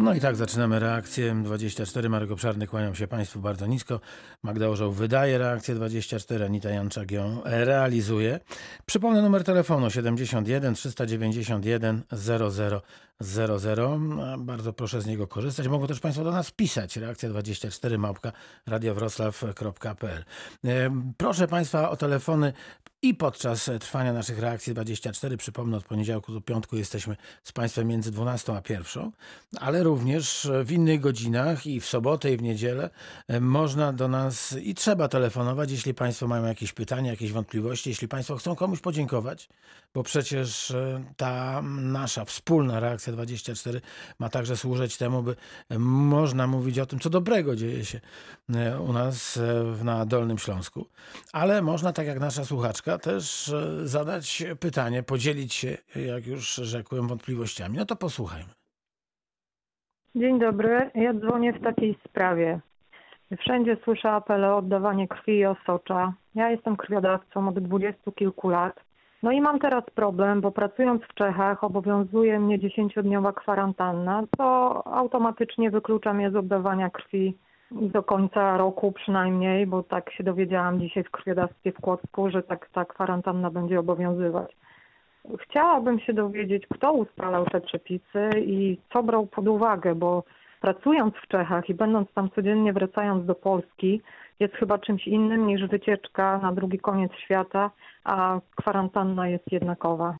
No i tak zaczynamy reakcję 24. Marek Obszarny, kłaniam się Państwu bardzo nisko. Magda Orzeł wydaje reakcję 24, Anita Janczak ją realizuje. Przypomnę numer telefonu 71 391 00 00. Bardzo proszę z niego korzystać. Mogą też Państwo do nas pisać. Reakcja 24 małpka radiowroclaw.pl. Proszę Państwa o telefony i podczas trwania naszych reakcji 24. Przypomnę, od poniedziałku do piątku jesteśmy z Państwem między 12 a 1, ale również w innych godzinach i w sobotę i w niedzielę można do nas i trzeba telefonować, jeśli Państwo mają jakieś pytania, jakieś wątpliwości, jeśli Państwo chcą komuś podziękować, bo przecież ta nasza wspólna reakcja 24 ma także służyć temu, by można mówić o tym, co dobrego dzieje się u nas na Dolnym Śląsku. Ale można, tak jak nasza słuchaczka, też zadać pytanie, podzielić się, jak już rzekłem, wątpliwościami. No to posłuchajmy. Dzień dobry. Ja dzwonię w takiej sprawie. Wszędzie słyszę apele o oddawanie krwi i osocza. Ja jestem krwiodawcą od dwudziestu kilku lat. No i mam teraz problem, bo pracując w Czechach obowiązuje mnie dziesięciodniowa kwarantanna, co automatycznie wyklucza mnie z oddawania krwi do końca roku przynajmniej, bo tak się dowiedziałam dzisiaj w krwiodawstwie w Kłodzku, że tak ta kwarantanna będzie obowiązywać. Chciałabym się dowiedzieć, kto ustalał te przepisy i co brał pod uwagę, bo pracując w Czechach i będąc tam codziennie wracając do Polski, jest chyba czymś innym niż wycieczka na drugi koniec świata, a kwarantanna jest jednakowa.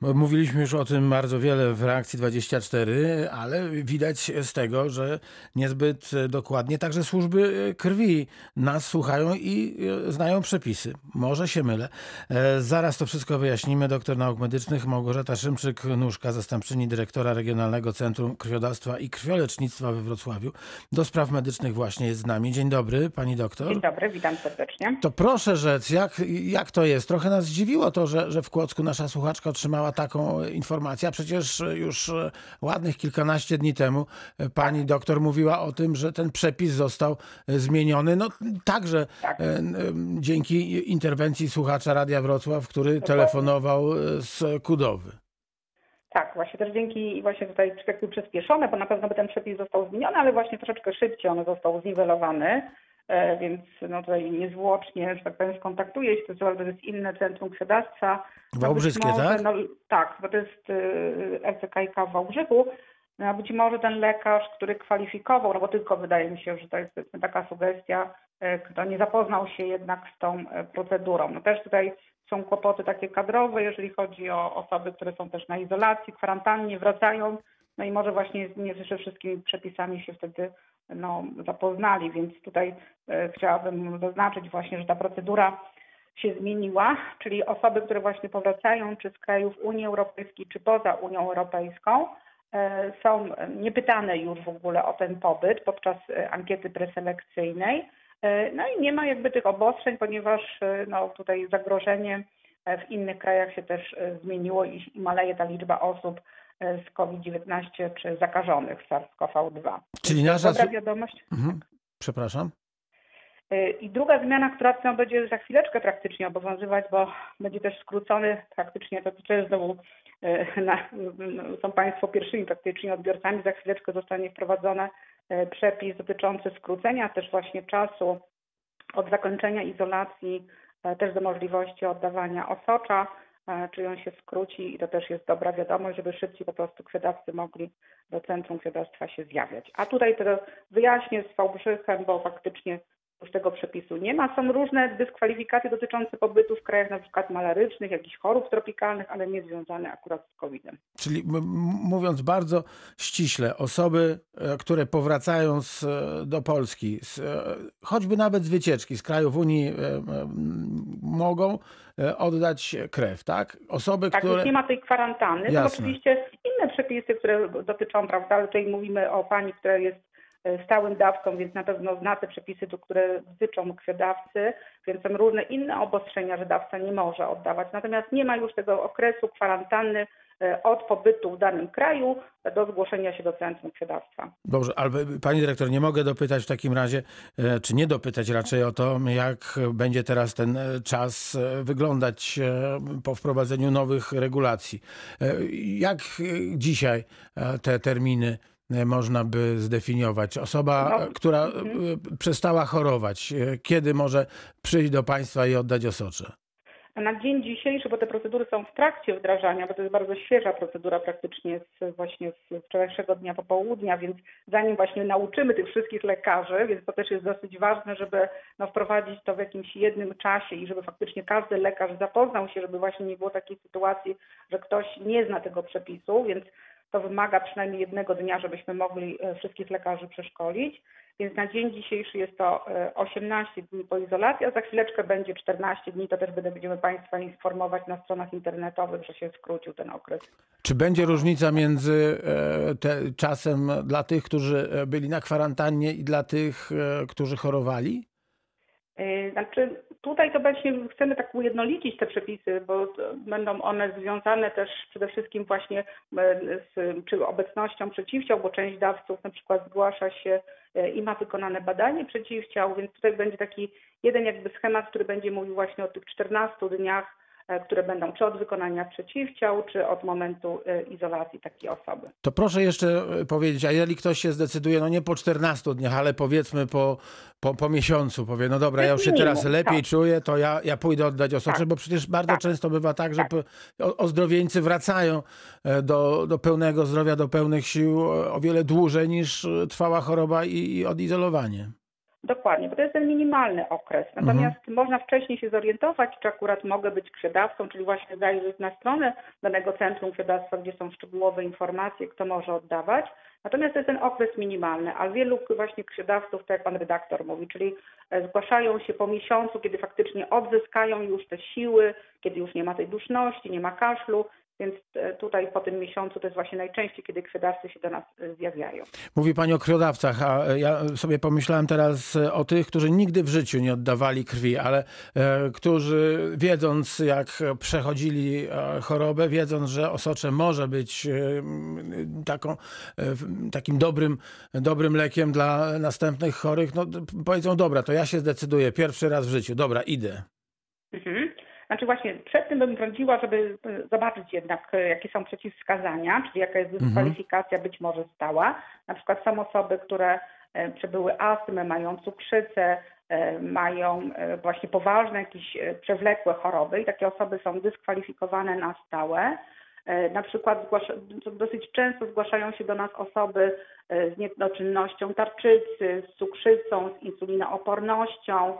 Mówiliśmy już o tym bardzo wiele w reakcji 24, ale widać z tego, że niezbyt dokładnie także służby krwi nas słuchają i znają przepisy. Może się mylę. Zaraz to wszystko wyjaśnimy. Doktor nauk medycznych Małgorzata Szymczyk-Nóżka, zastępczyni dyrektora Regionalnego Centrum Krwiodawstwa i Krwiolecznictwa we Wrocławiu. Do spraw medycznych właśnie jest z nami. Dzień dobry, pani doktor. Dzień dobry, witam serdecznie. To proszę rzec, jak, jak to jest? Trochę nas zdziwiło to, że, że w Kłodzku nasza słuchaczka otrzymała taką informację, a przecież już ładnych kilkanaście dni temu pani doktor mówiła o tym, że ten przepis został zmieniony. No także tak. dzięki interwencji słuchacza Radia Wrocław, który telefonował z Kudowy. Tak, właśnie też dzięki właśnie tutaj przyspieszone, bo na pewno by ten przepis został zmieniony, ale właśnie troszeczkę szybciej on został zniwelowany. E, więc no tutaj niezwłocznie, że tak powiem, skontaktuje się, to, to jest inne centrum krwiodawstwa. Wałbrzyskie, może, tak? No, tak, bo to jest RCKiK w Wałbrzychu. No, być może ten lekarz, który kwalifikował, no bo tylko wydaje mi się, że to jest taka sugestia, e, kto nie zapoznał się jednak z tą e, procedurą. No też tutaj są kłopoty takie kadrowe, jeżeli chodzi o osoby, które są też na izolacji, kwarantannie, wracają, no i może właśnie nie ze wszystkimi przepisami się wtedy no, zapoznali, więc tutaj e, chciałabym zaznaczyć właśnie, że ta procedura się zmieniła, czyli osoby, które właśnie powracają czy z krajów Unii Europejskiej, czy poza Unią Europejską, e, są niepytane już w ogóle o ten pobyt podczas e, ankiety preselekcyjnej. No i nie ma jakby tych obostrzeń, ponieważ no, tutaj zagrożenie w innych krajach się też zmieniło i maleje ta liczba osób, z COVID-19 czy zakażonych SARS-CoV-2. Czyli nasza... Dobra wiadomość. Mhm. Przepraszam. Y, I druga zmiana, która no, będzie za chwileczkę praktycznie obowiązywać, bo będzie też skrócony praktycznie, to też znowu y, na, no, są Państwo pierwszymi praktycznie odbiorcami, za chwileczkę zostanie wprowadzony przepis dotyczący skrócenia też właśnie czasu od zakończenia izolacji też do możliwości oddawania osocza czyli on się skróci i to też jest dobra wiadomość, żeby szybciej po prostu krwiodawcy mogli do centrum krwiodawstwa się zjawiać. A tutaj to wyjaśnię z Wałbrzychem, bo faktycznie już tego przepisu nie ma. Są różne dyskwalifikacje dotyczące pobytu w krajach na przykład malarycznych, jakichś chorób tropikalnych, ale nie związane akurat z COVID-em. Czyli mówiąc bardzo ściśle, osoby, e, które powracają z, e, do Polski, z, e, choćby nawet z wycieczki z krajów Unii, mogą oddać krew, tak? Osoby, tak, które... nie ma tej kwarantanny. To oczywiście inne przepisy, które dotyczą, prawda, ale tutaj mówimy o pani, która jest stałym dawcą, więc na pewno zna te przepisy, które dotyczą krwiodawcy, więc są różne inne obostrzenia, że dawca nie może oddawać. Natomiast nie ma już tego okresu kwarantanny e, od pobytu w danym kraju do zgłoszenia się do centrum krwiodawstwa. Dobrze, ale pani dyrektor, nie mogę dopytać w takim razie, e, czy nie dopytać raczej o to, jak będzie teraz ten czas wyglądać po wprowadzeniu nowych regulacji. Jak dzisiaj te terminy e, można by zdefiniować? Osoba, No, która e, mhm. przestała chorować, e, kiedy może przyjść do państwa i oddać osocze? A Na dzień dzisiejszy, bo te procedury są w trakcie wdrażania, bo to jest bardzo świeża procedura praktycznie z, właśnie z wczorajszego dnia popołudnia, więc zanim właśnie nauczymy tych wszystkich lekarzy, więc to też jest dosyć ważne, żeby no, wprowadzić to w jakimś jednym czasie i żeby faktycznie każdy lekarz zapoznał się, żeby właśnie nie było takiej sytuacji, że ktoś nie zna tego przepisu, więc to wymaga przynajmniej jednego dnia, żebyśmy mogli e, wszystkich lekarzy przeszkolić. Więc na dzień dzisiejszy jest to e, 18 dni po izolacji, a za chwileczkę będzie 14 dni. To też będziemy Państwa informować na stronach internetowych, że się skrócił ten okres. Czy będzie różnica między e, te, czasem dla tych, którzy e, byli na kwarantannie i dla tych, e, którzy chorowali? E, Znaczy tutaj to właśnie chcemy tak ujednolicić te przepisy, bo będą one związane też przede wszystkim właśnie e, z czy obecnością przeciwciał, bo część dawców na przykład zgłasza się e, i ma wykonane badanie przeciwciał, więc tutaj będzie taki jeden jakby schemat, który będzie mówił właśnie o tych 14 dniach, które będą czy od wykonania przeciwciał, czy od momentu e, izolacji takiej osoby. To proszę jeszcze e, powiedzieć, a jeżeli ktoś się zdecyduje, no nie po 14 dniach, ale powiedzmy po, po, po miesiącu, powie, no dobra, ja już się teraz lepiej tak. czuję, to ja, ja pójdę oddać osocze, Tak. bo przecież bardzo Tak. często bywa tak, że Tak. ozdrowieńcy wracają e, do, do pełnego zdrowia, do pełnych sił e, o wiele dłużej niż e, trwała choroba i, i odizolowanie. Dokładnie, bo to jest ten minimalny okres. Natomiast można wcześniej się zorientować, czy akurat mogę być krwiodawcą, czyli właśnie zajrzeć na stronę danego centrum krwiodawstwa, gdzie są szczegółowe informacje, kto może oddawać. Natomiast to jest ten okres minimalny, a wielu właśnie krwiodawców, tak jak pan redaktor mówi, czyli e, zgłaszają się po miesiącu, kiedy faktycznie odzyskają już te siły, kiedy już nie ma tej duszności, nie ma kaszlu, więc e, tutaj po tym miesiącu to jest właśnie najczęściej, kiedy krwiodawcy się do nas e, zjawiają. Mówi pani o krwiodawcach, a e, ja sobie pomyślałem teraz o tych, którzy nigdy w życiu nie oddawali krwi, ale którzy wiedząc, jak przechodzili chorobę, wiedząc, że osocze może być taką, takim dobrym, dobrym lekiem dla następnych chorych, no powiedzą, dobra, to ja się zdecyduję pierwszy raz w życiu, dobra, idę. Mhm. Znaczy właśnie przed tym bym radziła, żeby e, zobaczyć jednak, e, jakie są przeciwwskazania, czyli jaka jest dyskwalifikacja być może stała. Na przykład są osoby, które e, przebyły astmę, mają cukrzycę, mają właśnie poważne jakieś przewlekłe choroby i takie osoby są dyskwalifikowane na stałe. Na przykład dosyć często zgłaszają się do nas osoby z niedoczynnością tarczycy, z cukrzycą, z insulinoopornością,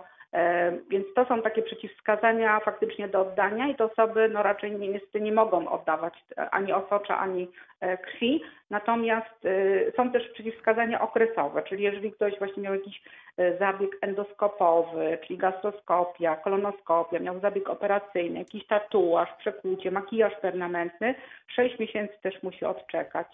Więc to są takie przeciwwskazania faktycznie do oddania i te osoby no raczej nie, niestety nie mogą oddawać e, ani osocza, ani e, krwi. Natomiast e, są też przeciwwskazania okresowe, czyli jeżeli ktoś właśnie miał jakiś e, zabieg endoskopowy, czyli gastroskopia, kolonoskopia, miał zabieg operacyjny, jakiś tatuaż, przekłucie, makijaż permanentny, 6 miesięcy też musi odczekać.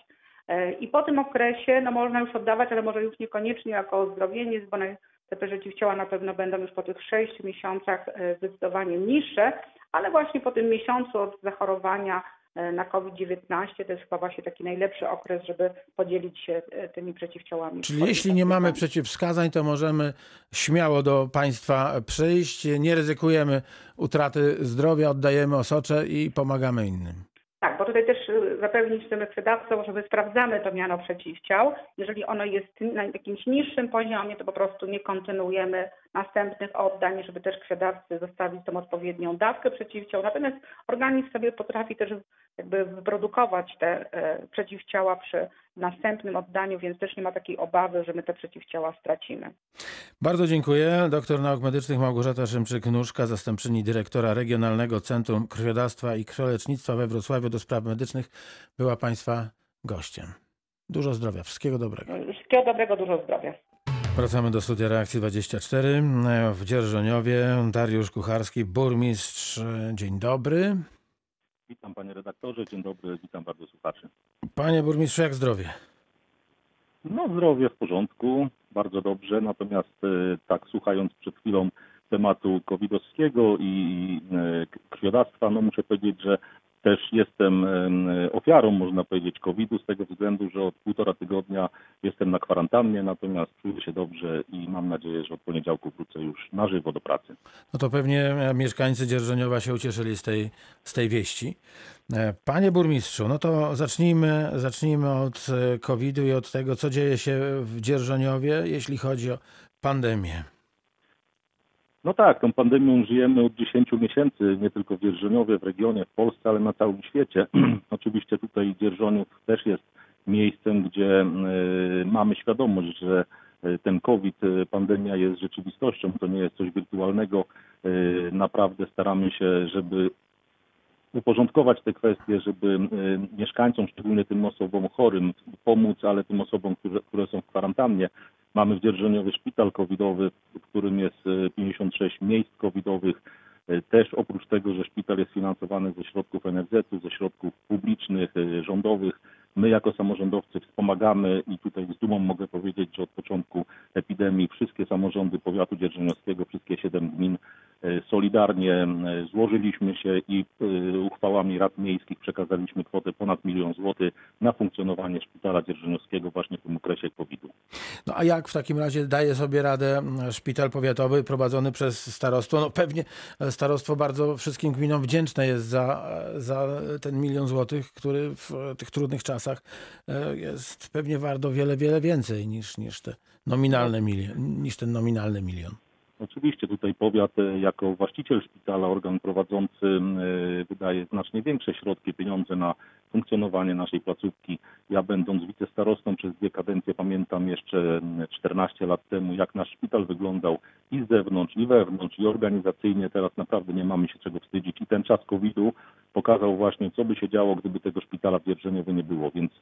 E, I po tym okresie no, można już oddawać, ale może już niekoniecznie jako ozdrowienie, bo naj- te przeciwciała na pewno będą już po tych 6 miesiącach e, zdecydowanie niższe, ale właśnie po tym miesiącu od zachorowania e, na COVID-19 to jest chyba właśnie taki najlepszy okres, żeby podzielić się e, tymi przeciwciałami. Czyli jeśli nie mamy przeciwwskazań, to możemy śmiało do państwa przyjść, nie ryzykujemy utraty zdrowia, oddajemy osocze i pomagamy innym. Tak, bo tutaj też zapewnić chcemy sprzedawcom, że my sprawdzamy to miano przeciwciał. Jeżeli ono jest na jakimś niższym poziomie, to po prostu nie kontynuujemy następnych oddań, żeby też sprzedawcy zostawić tą odpowiednią dawkę przeciwciał. Natomiast organizm sobie potrafi też jakby wyprodukować te e, przeciwciała przy następnym oddaniu, więc też nie ma takiej obawy, że my te przeciwciała stracimy. Bardzo dziękuję. Doktor nauk medycznych Małgorzata Szymczyk-Nóżka, zastępczyni dyrektora Regionalnego Centrum Krwiodawstwa i Krwiolecznictwa we Wrocławiu do spraw medycznych, była Państwa gościem. Dużo zdrowia, wszystkiego dobrego. Wszystkiego dobrego, dużo zdrowia. Wracamy do studia Reakcji 24 w Dzierżoniowie. Dariusz Kucharski, burmistrz. Dzień dobry. Witam panie redaktorze, dzień dobry, witam bardzo słuchaczy. Panie burmistrzu, jak zdrowie? No zdrowie w porządku, bardzo dobrze, natomiast e, tak słuchając przed chwilą tematu covidowskiego i e, krwiodawstwa, no muszę powiedzieć, że też jestem e, ofiarą, można powiedzieć, COVID-u z tego względu, że od półtora tygodnia jestem na kwarantannie, natomiast czuję się dobrze i mam nadzieję, że od poniedziałku wrócę już na żywo do pracy. No to pewnie mieszkańcy Dzierżoniowa się ucieszyli z tej, z tej wieści. E, Panie burmistrzu, no to zacznijmy, zacznijmy od e, COVID-u i od tego, co dzieje się w Dzierżoniowie, jeśli chodzi o pandemię. No tak, tą pandemią żyjemy od 10 miesięcy, nie tylko w Dzierżoniowie, w regionie, w Polsce, ale na całym świecie. Oczywiście tutaj Dzierżoniów też jest miejscem, gdzie y, mamy świadomość, że y, ten COVID, y, pandemia jest rzeczywistością, to nie jest coś wirtualnego. Naprawdę staramy się, żeby uporządkować te kwestie, żeby y, mieszkańcom, szczególnie tym osobom chorym, pomóc, ale tym osobom, które, które są w kwarantannie. Mamy w Dzierżoniowie szpital covidowy, w którym jest y, 56 miejsc covidowych. Y, Też oprócz tego, że szpital jest finansowany ze środków NFZ-u, ze środków publicznych, rządowych, my jako samorządowcy wspomagamy i tutaj z dumą mogę powiedzieć, że od początku epidemii wszystkie samorządy powiatu dzierżoniowskiego, wszystkie siedem gmin y, solidarnie złożyliśmy się i y, uchwałami rad miejskich przekazaliśmy kwotę ponad milion złotych na funkcjonowanie szpitala dzierżoniowskiego właśnie w tym okresie COVID-u. No a jak w takim razie daje sobie radę szpital powiatowy prowadzony przez starostwo? No pewnie e, starostwo bardzo wszystkim gminom wdzięczne jest za, za ten milion złotych, który w tych trudnych czasach e, jest pewnie wart o wiele, wiele więcej niż, niż, te nominalne milion, niż ten nominalny milion. Oczywiście tutaj powiat e, jako właściciel szpitala, organ prowadzący e, wydaje znacznie większe środki, pieniądze na funkcjonowanie naszej placówki. Ja będąc wicestarostą przez dwie kadencje pamiętam jeszcze mm, 14 lat temu, jak nasz szpital wyglądał i z zewnątrz, i wewnątrz, i organizacyjnie. Teraz naprawdę nie mamy się czego wstydzić. I ten czas COVID-u pokazał właśnie, co by się działo, gdyby tego szpitala w nie było. Więc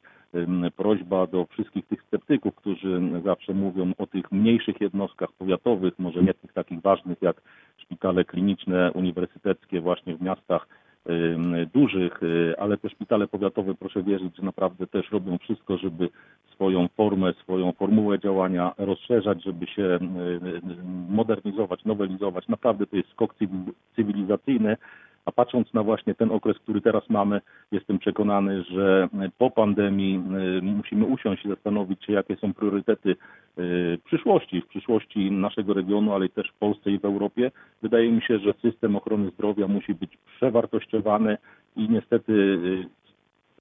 prośba do wszystkich tych sceptyków, którzy zawsze mówią o tych mniejszych jednostkach powiatowych, może nie takich ważnych jak szpitale kliniczne, uniwersyteckie właśnie w miastach dużych, y, ale te szpitale powiatowe, proszę wierzyć, że naprawdę też robią wszystko, żeby swoją formę, swoją formułę działania rozszerzać, żeby się y, y, modernizować, nowelizować. Naprawdę to jest skok cywil- cywilizacyjny. A patrząc na właśnie ten okres, który teraz mamy, jestem przekonany, że po pandemii y, musimy usiąść i zastanowić się, jakie są priorytety y, przyszłości, w przyszłości naszego regionu, ale też w Polsce i w Europie. Wydaje mi się, że system ochrony zdrowia musi być przewartościowany i niestety y,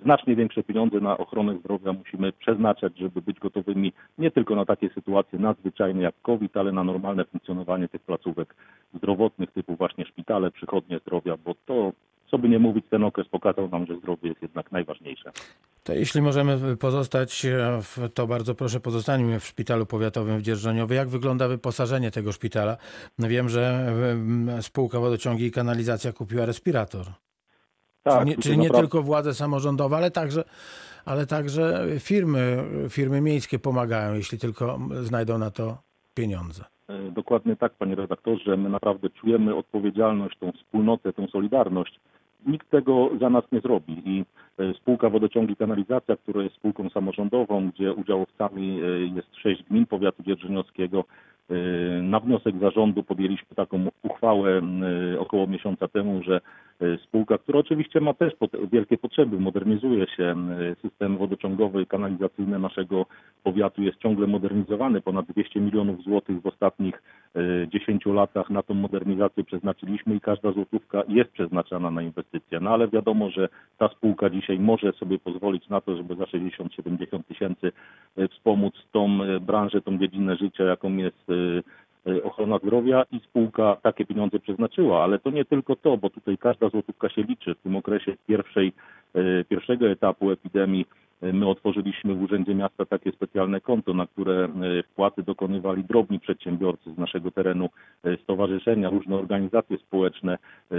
znacznie większe pieniądze na ochronę zdrowia musimy przeznaczać, żeby być gotowymi nie tylko na takie sytuacje nadzwyczajne jak COVID, ale na normalne funkcjonowanie tych placówek zdrowotnych typu właśnie szpitale, przychodnie zdrowia, bo to, co by nie mówić, ten okres pokazał nam, że zdrowie jest jednak najważniejsze. To jeśli możemy pozostać, e, w, to bardzo proszę pozostańmy w szpitalu powiatowym w Dzierżoniowie. Jak wygląda wyposażenie tego szpitala? Wiem, że em, spółka Wodociągi i Kanalizacja kupiła respirator. Tak, czyli czyli nie naprawdę- tylko władze samorządowe, ale także, ale także firmy, firmy miejskie pomagają, jeśli tylko znajdą na to pieniądze. E, Dokładnie tak, panie redaktorze. My naprawdę czujemy odpowiedzialność, tą wspólnotę, tą solidarność. Nikt tego za nas nie zrobi i e, spółka Wodociągi i Kanalizacja, która jest spółką samorządową, gdzie udziałowcami e, jest sześć gmin powiatu dzierżoniowskiego, e, na wniosek zarządu podjęliśmy taką uchwałę około miesiąca temu, że spółka, która oczywiście ma też wielkie potrzeby, modernizuje się, m, system wodociągowy i kanalizacyjny naszego powiatu jest ciągle modernizowany. Ponad 200 milionów złotych w ostatnich e, 10 latach na tą modernizację przeznaczyliśmy i każda złotówka jest przeznaczana na inwestycje. No ale wiadomo, że ta spółka dzisiaj może sobie pozwolić na to, żeby za 60-70 tysięcy e, wspomóc tą e, branżę, tą dziedzinę życia, jaką jest e, e, ochrona zdrowia i spółka takie pieniądze przeznaczyła, ale to nie tylko to, bo tutaj każda złotówka się liczy. W tym okresie pierwszej, e, pierwszego etapu epidemii e, my otworzyliśmy w Urzędzie Miasta takie specjalne konto, na które e, wpłaty dokonywali drobni przedsiębiorcy z naszego terenu, e, stowarzyszenia, różne organizacje społeczne, e,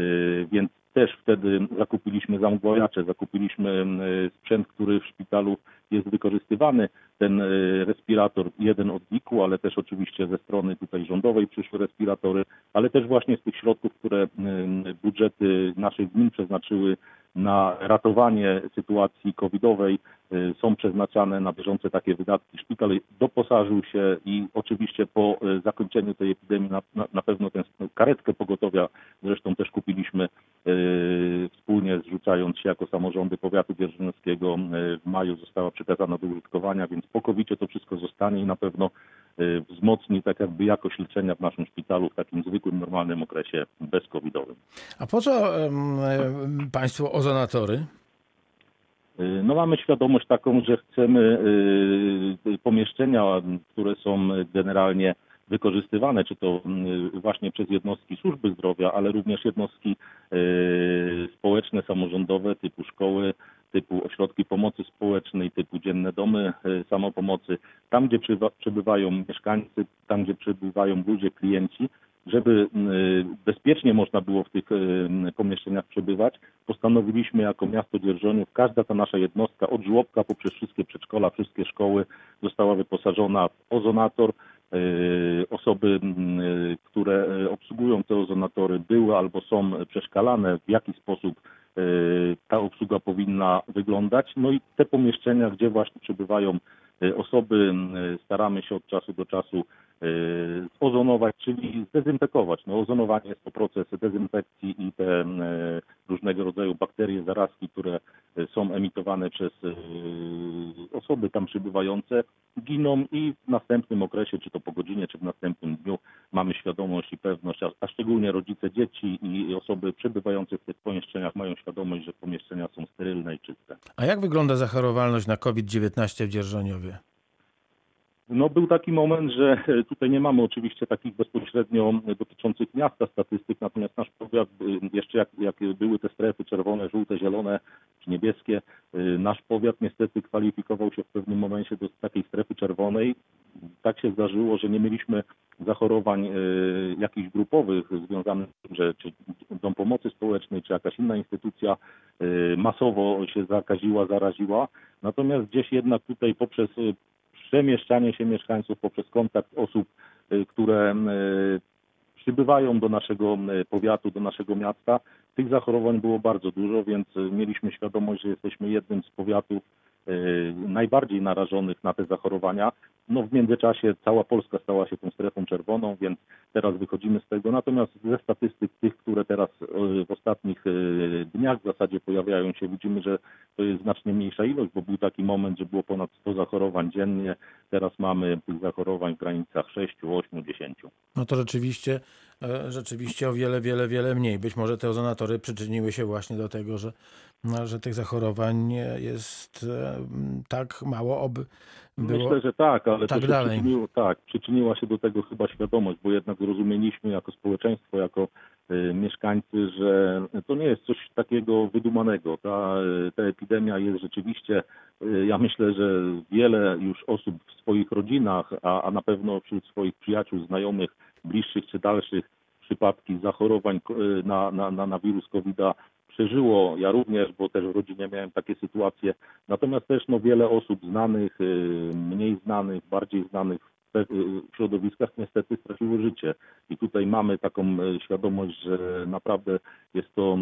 więc też wtedy zakupiliśmy zamgłajacze, zakupiliśmy e, sprzęt, który w szpitalu jest wykorzystywany, ten e, respirator, jeden od WIK-u, ale też oczywiście ze strony tutaj rządowej przyszły respiratory, ale też właśnie z tych środków, które e, budżety naszych gmin przeznaczyły na ratowanie sytuacji covidowej y, są przeznaczane na bieżące takie wydatki. Szpital doposażył się i oczywiście po y, zakończeniu tej epidemii na, na, na pewno tę karetkę pogotowia zresztą też kupiliśmy y, wspólnie zrzucając się jako samorządy powiatu dzierżoniowskiego y, w maju została przekazana do użytkowania, więc po covid to wszystko zostanie i na pewno y, wzmocni tak jakby jakość leczenia w naszym szpitalu w takim zwykłym, normalnym okresie bezcovidowym. A po co em, państwu ozonatory? Y, No mamy świadomość taką, że chcemy y, pomieszczenia, które są generalnie wykorzystywane, czy to y, właśnie przez jednostki służby zdrowia, ale również jednostki społeczne, samorządowe typu szkoły, typu ośrodki pomocy społecznej, typu dzienne domy y, samopomocy, tam gdzie przebywają mieszkańcy, tam gdzie przebywają ludzie, klienci, żeby y, bezpiecznie można było w tych y, pomieszczeniach przebywać, postanowiliśmy jako miasto Dzierżoniów, każda ta nasza jednostka od żłobka poprzez wszystkie przedszkola, wszystkie szkoły została wyposażona w ozonator. Y, Osoby, które obsługują te ozonatory były albo są przeszkalane, w jaki sposób ta obsługa powinna wyglądać. No i te pomieszczenia, gdzie właśnie przebywają osoby, staramy się od czasu do czasu ozonować, czyli zdezynfekować. No, ozonowanie jest to proces dezynfekcji i te y, różnego rodzaju bakterie, zarazki, które y, są emitowane przez y, osoby tam przybywające, giną i w następnym okresie, czy to po godzinie, czy w następnym dniu mamy świadomość i pewność, a, a szczególnie rodzice dzieci i osoby przebywające w tych pomieszczeniach mają świadomość, że pomieszczenia są sterylne i czyste. A jak wygląda zachorowalność na COVID-19 w Dzierżoniowie? No był taki moment, że e, tutaj nie mamy oczywiście takich bezpośrednio dotyczących miasta statystyk, natomiast nasz powiat, e, jeszcze jak, jak były te strefy czerwone, żółte, zielone czy niebieskie, e, nasz powiat niestety kwalifikował się w pewnym momencie do takiej strefy czerwonej. Tak się zdarzyło, że nie mieliśmy zachorowań jakichś grupowych związanych z tym, że czy Dom Pomocy Społecznej, czy jakaś inna instytucja masowo się zakaziła, zaraziła. Natomiast gdzieś jednak tutaj poprzez przemieszczanie się mieszkańców poprzez kontakt osób, y, które y, przybywają do naszego powiatu, do naszego miasta. Tych zachorowań było bardzo dużo, więc y, mieliśmy świadomość, że jesteśmy jednym z powiatów najbardziej narażonych na te zachorowania. No w międzyczasie cała Polska stała się tą strefą czerwoną, więc teraz wychodzimy z tego. Natomiast ze statystyk tych, które teraz w ostatnich dniach w zasadzie pojawiają się, widzimy, że to jest znacznie mniejsza ilość, bo był taki moment, że było ponad 100 zachorowań dziennie. Teraz mamy tych zachorowań w granicach 6, 8, 10. No to rzeczywiście, e, rzeczywiście o wiele, wiele, wiele mniej. Być może te ozonatory przyczyniły się właśnie do tego, że, no, że tych zachorowań jest e, tak mało, oby było. Myślę, że tak, ale tak dalej. Przyczyniło, tak, przyczyniła się do tego chyba świadomość, bo jednak zrozumieliśmy jako społeczeństwo, jako mieszkańcy, że to nie jest coś takiego wydumanego. Ta, y, ta epidemia jest rzeczywiście, y, ja myślę, że wiele już osób w swoich rodzinach, a, a na pewno wśród swoich przyjaciół, znajomych, bliższych czy dalszych przypadki zachorowań y, na, na, na, na wirus COVID-a przeżyło. Ja również, bo też w rodzinie miałem takie sytuacje. Natomiast też no, wiele osób znanych, y, mniej znanych, bardziej znanych y, środowiskach niestety straciło życie. I tutaj mamy taką y, świadomość, że naprawdę jest to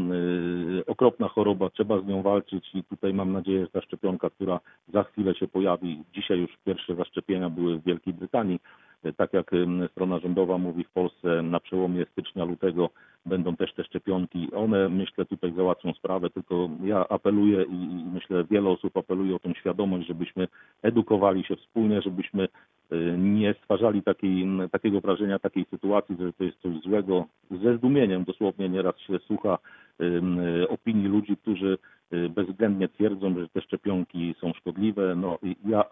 y, okropna choroba, trzeba z nią walczyć i tutaj mam nadzieję, że ta szczepionka, która za chwilę się pojawi, dzisiaj już pierwsze zaszczepienia były w Wielkiej Brytanii, tak jak strona rządowa mówi w Polsce na przełomie stycznia, lutego będą też te szczepionki. One myślę tutaj załatwią sprawę, tylko ja apeluję i myślę wiele osób apeluje o tą świadomość, żebyśmy edukowali się wspólnie, żebyśmy nie stwarzali takiej, takiego wrażenia, takiej sytuacji, że to jest coś złego. Ze zdumieniem dosłownie nieraz się słucha y, opinii ludzi, którzy y, bezwzględnie twierdzą, że te szczepionki są szkodliwe. No ja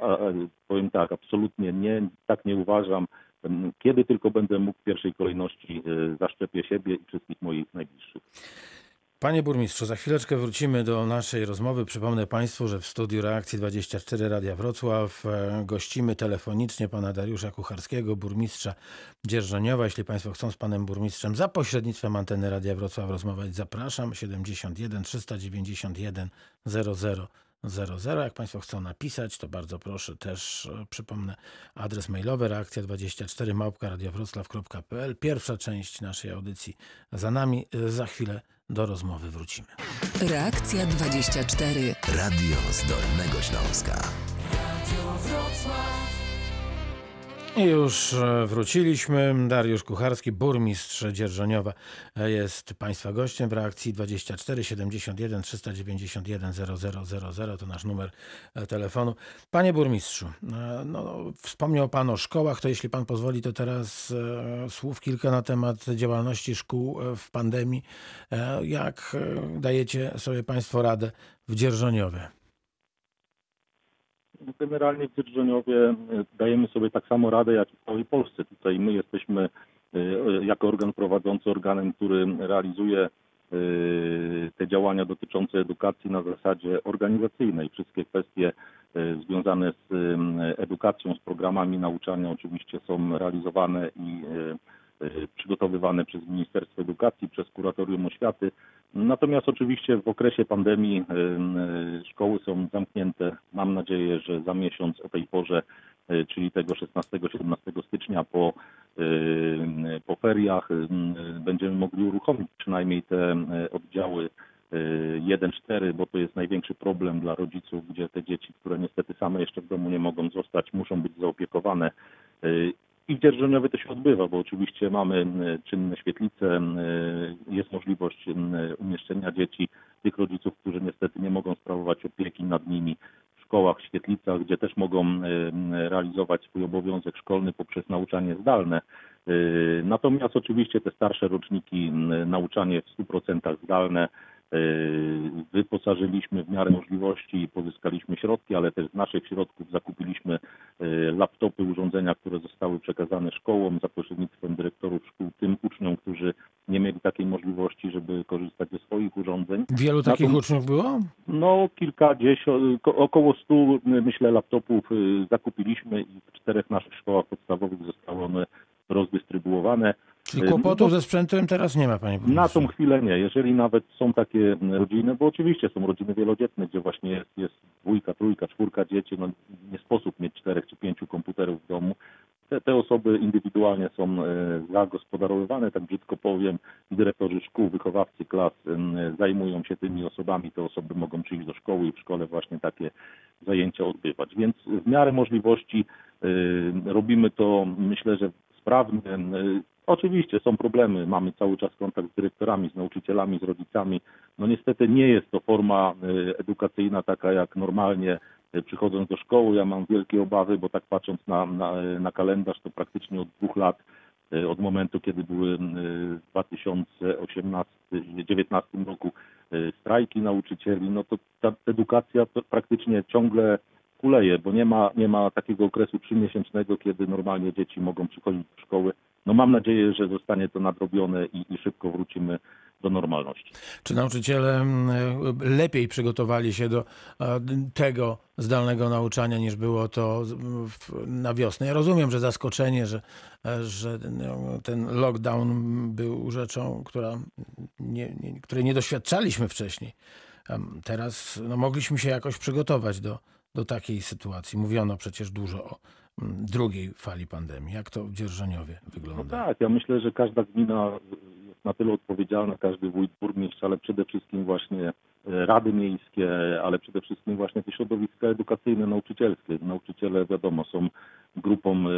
powiem tak, absolutnie nie, tak nie uważam. Kiedy tylko będę mógł w pierwszej kolejności y, zaszczepię siebie i wszystkich moich najbliższych. Panie burmistrzu, za chwileczkę wrócimy do naszej rozmowy. Przypomnę Państwu, że w studiu Reakcji 24 Radia Wrocław e, gościmy telefonicznie pana Dariusza Kucharskiego, burmistrza Dzierżoniowa. Jeśli Państwo chcą z panem burmistrzem za pośrednictwem anteny Radia Wrocław rozmawiać, zapraszam. 71 391 00 00. Jak Państwo chcą napisać, to bardzo proszę też e, przypomnę adres mailowy reakcja24 małpka. Pierwsza część naszej audycji za nami. E, Za chwilę do rozmowy wrócimy. Reakcja 24. Radio z Dolnego Śląska. I już e, wróciliśmy. Dariusz Kucharski, burmistrz Dzierżoniowa e, jest Państwa gościem w reakcji 24 71 391 0000 to nasz numer e, telefonu. Panie burmistrzu, no, wspomniał Pan o szkołach, to jeśli Pan pozwoli, to teraz słów kilka na temat działalności szkół w pandemii. Jak dajecie sobie Państwo radę w Dzierżoniowie? Generalnie w Dzierżoniowie e, dajemy sobie tak samo radę, jak i w całej Polsce. Tutaj my jesteśmy e, jako organ prowadzący organem, który realizuje e, te działania dotyczące edukacji na zasadzie organizacyjnej. Wszystkie kwestie związane z edukacją, z programami nauczania oczywiście są realizowane i przygotowywane przez Ministerstwo Edukacji, przez Kuratorium Oświaty. Natomiast oczywiście w okresie pandemii em, e, szkoły są zamknięte. Mam nadzieję, że za miesiąc o tej porze, czyli tego 16-17 stycznia po, po feriach, em, będziemy mogli uruchomić przynajmniej te oddziały e, 1-4, bo to jest największy problem dla rodziców, gdzie te dzieci, które niestety same jeszcze w domu nie mogą zostać, muszą być zaopiekowane. I w Dzierżoniowie to się odbywa, bo oczywiście mamy m, czynne świetlice, m, jest możliwość m, umieszczenia dzieci, tych rodziców, którzy niestety nie mogą sprawować opieki nad nimi w szkołach, świetlicach, gdzie też mogą realizować swój obowiązek szkolny poprzez nauczanie zdalne. Y, Natomiast oczywiście te starsze roczniki, nauczanie w 100% zdalne, y, wyposażyliśmy w miarę możliwości i pozyskaliśmy środki, ale też z naszych środków zakupiliśmy y, laptopy, urządzenia, które zostały przekazane szkołom za pośrednictwem dyrektorów szkół, tym uczniom, którzy nie mieli takiej możliwości, żeby korzystać ze swoich urządzeń. Wielu takich uczniów było? No kilkadziesiąt, ko- około stu myślę laptopów y, zakupiliśmy i w czterech naszych szkołach podstawowych zostały one rozdystrybuowane. Czyli Y, kłopotów no- ze sprzętem teraz nie ma, panie Na burmistrzu. tą chwilę nie. Jeżeli nawet są takie rodziny, bo oczywiście są rodziny wielodzietne, gdzie właśnie jest, jest dwójka, trójka, czwórka dzieci, no nie sposób mieć czterech czy pięciu komputerów w domu. Te, te osoby indywidualnie są e, zagospodarowywane, tak brzydko powiem. Dyrektorzy szkół, wychowawcy klas zajmują się tymi osobami. Te osoby mogą przyjść do szkoły i w szkole właśnie takie zajęcia odbywać. Więc w miarę możliwości e, robimy to, myślę, że sprawnie. E, Oczywiście są problemy, mamy cały czas kontakt z dyrektorami, z nauczycielami, z rodzicami. No niestety nie jest to forma e, edukacyjna taka jak normalnie e, przychodząc do szkoły. Ja mam wielkie obawy, bo tak patrząc na, na, na kalendarz, to praktycznie od dwóch lat, e, od momentu, kiedy były e, w 2018-2019 roku e, strajki nauczycieli, no to ta edukacja to praktycznie ciągle kuleje, bo nie ma, nie ma takiego okresu trzymiesięcznego, kiedy normalnie dzieci mogą przychodzić do szkoły. No mam nadzieję, że zostanie to nadrobione i, i szybko wrócimy do normalności. Czy nauczyciele mm, lepiej przygotowali się do e, tego zdalnego nauczania niż było to na wiosnę? Ja rozumiem, że zaskoczenie, że, e, że no, ten lockdown był rzeczą, która nie, nie, której nie doświadczaliśmy wcześniej. Teraz no, mogliśmy się jakoś przygotować do, do takiej sytuacji. Mówiono przecież dużo o drugiej fali pandemii. Jak to w Dzierżoniowie No wygląda? tak, ja myślę, że każda gmina jest na tyle odpowiedzialna, każdy wójt, burmistrz, ale przede wszystkim właśnie e, rady miejskie, ale przede wszystkim właśnie te środowiska edukacyjne, nauczycielskie. Nauczyciele, wiadomo, są grupą e,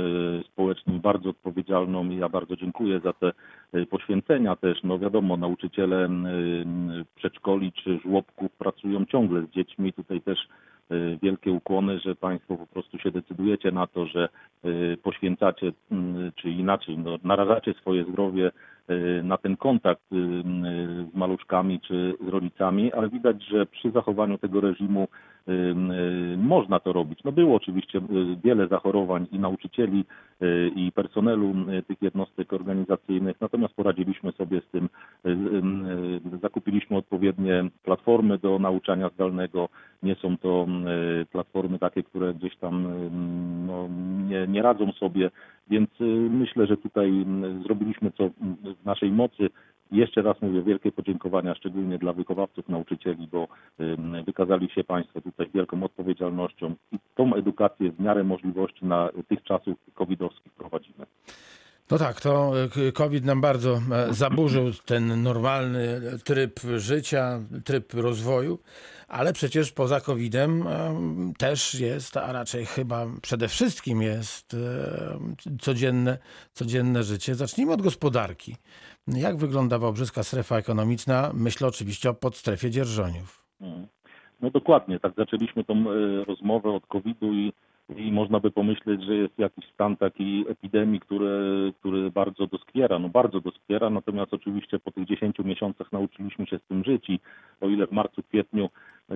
społeczną bardzo odpowiedzialną i ja bardzo dziękuję za te e, poświęcenia też. No wiadomo, nauczyciele przedszkoli czy żłobków pracują ciągle z dziećmi. Tutaj też wielkie ukłony, że Państwo po prostu się decydujecie na to, że e, poświęcacie, m, czy inaczej, no, narażacie swoje zdrowie na ten kontakt m, z maluszkami czy z rodzicami, ale widać, że przy zachowaniu tego reżimu e, można to robić. No było oczywiście wiele zachorowań i nauczycieli, i personelu tych jednostek organizacyjnych, natomiast poradziliśmy sobie z tym, zakupiliśmy odpowiednie platformy do nauczania zdalnego, nie są to platformy takie, które gdzieś tam no, nie, nie radzą sobie, więc e, myślę, że tutaj m, zrobiliśmy co w naszej mocy. Jeszcze raz mówię wielkie podziękowania, szczególnie dla wychowawców, nauczycieli, bo wykazali się Państwo tutaj wielką odpowiedzialnością i tą edukację w miarę możliwości na tych czasów covidowskich prowadzimy. No tak, to e, COVID nam bardzo e, zaburzył ten normalny tryb życia, tryb rozwoju, ale przecież poza COVID-em em, też jest, a raczej chyba przede wszystkim jest e, codzienne, codzienne życie. Zacznijmy od gospodarki. Jak wygląda Wałbrzyska strefa ekonomiczna? Myślę oczywiście o podstrefie dzierżoniów. Mhm. No dokładnie, tak zaczęliśmy tą e, rozmowę od COVID-u i, i można by pomyśleć, że jest jakiś stan takiej epidemii, który, który bardzo doskwiera, no bardzo doskwiera, natomiast oczywiście po tych 10 miesiącach nauczyliśmy się z tym żyć i o ile w marcu, kwietniu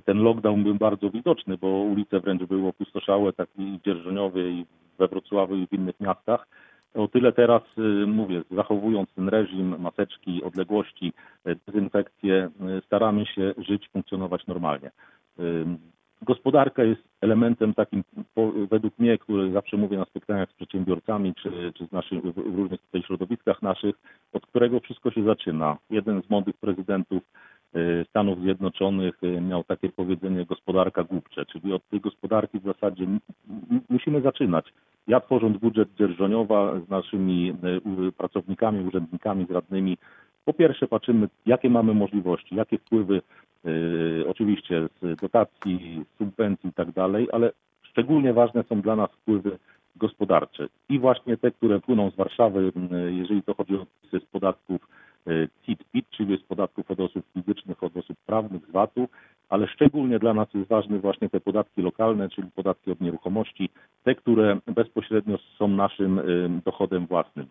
ten lockdown był bardzo widoczny, bo ulice wręcz były opustoszałe, tak i w Dzierżoniowie i we Wrocławiu i w innych miastach, o tyle teraz, y, mówię, zachowując ten reżim, maseczki, odległości, y, dezynfekcję, y, staramy się żyć, funkcjonować normalnie. Gospodarka jest elementem takim, po, według mnie, który zawsze mówię na spotkaniach z przedsiębiorcami, czy, czy z naszych, w różnych tutaj środowiskach naszych, od którego wszystko się zaczyna. Jeden z młodych prezydentów y, Stanów Zjednoczonych y, miał takie powiedzenie gospodarka głupcze, czyli od tej gospodarki w zasadzie musimy zaczynać. Ja tworząc budżet dzierżoniowa z naszymi y, pracownikami, urzędnikami, z radnymi, po pierwsze patrzymy, jakie mamy możliwości, jakie wpływy y, oczywiście z dotacji, subwencji i tak dalej, ale szczególnie ważne są dla nas wpływy gospodarcze i właśnie te, które płyną z Warszawy, jeżeli to chodzi o wpisy z podatków CIT-PIT, czyli z podatków od osób fizycznych, od osób prawnych, z VAT-u, ale szczególnie dla nas jest ważne właśnie te podatki lokalne, czyli podatki od nieruchomości, te, które bezpośrednio są naszym y, dochodem własnym.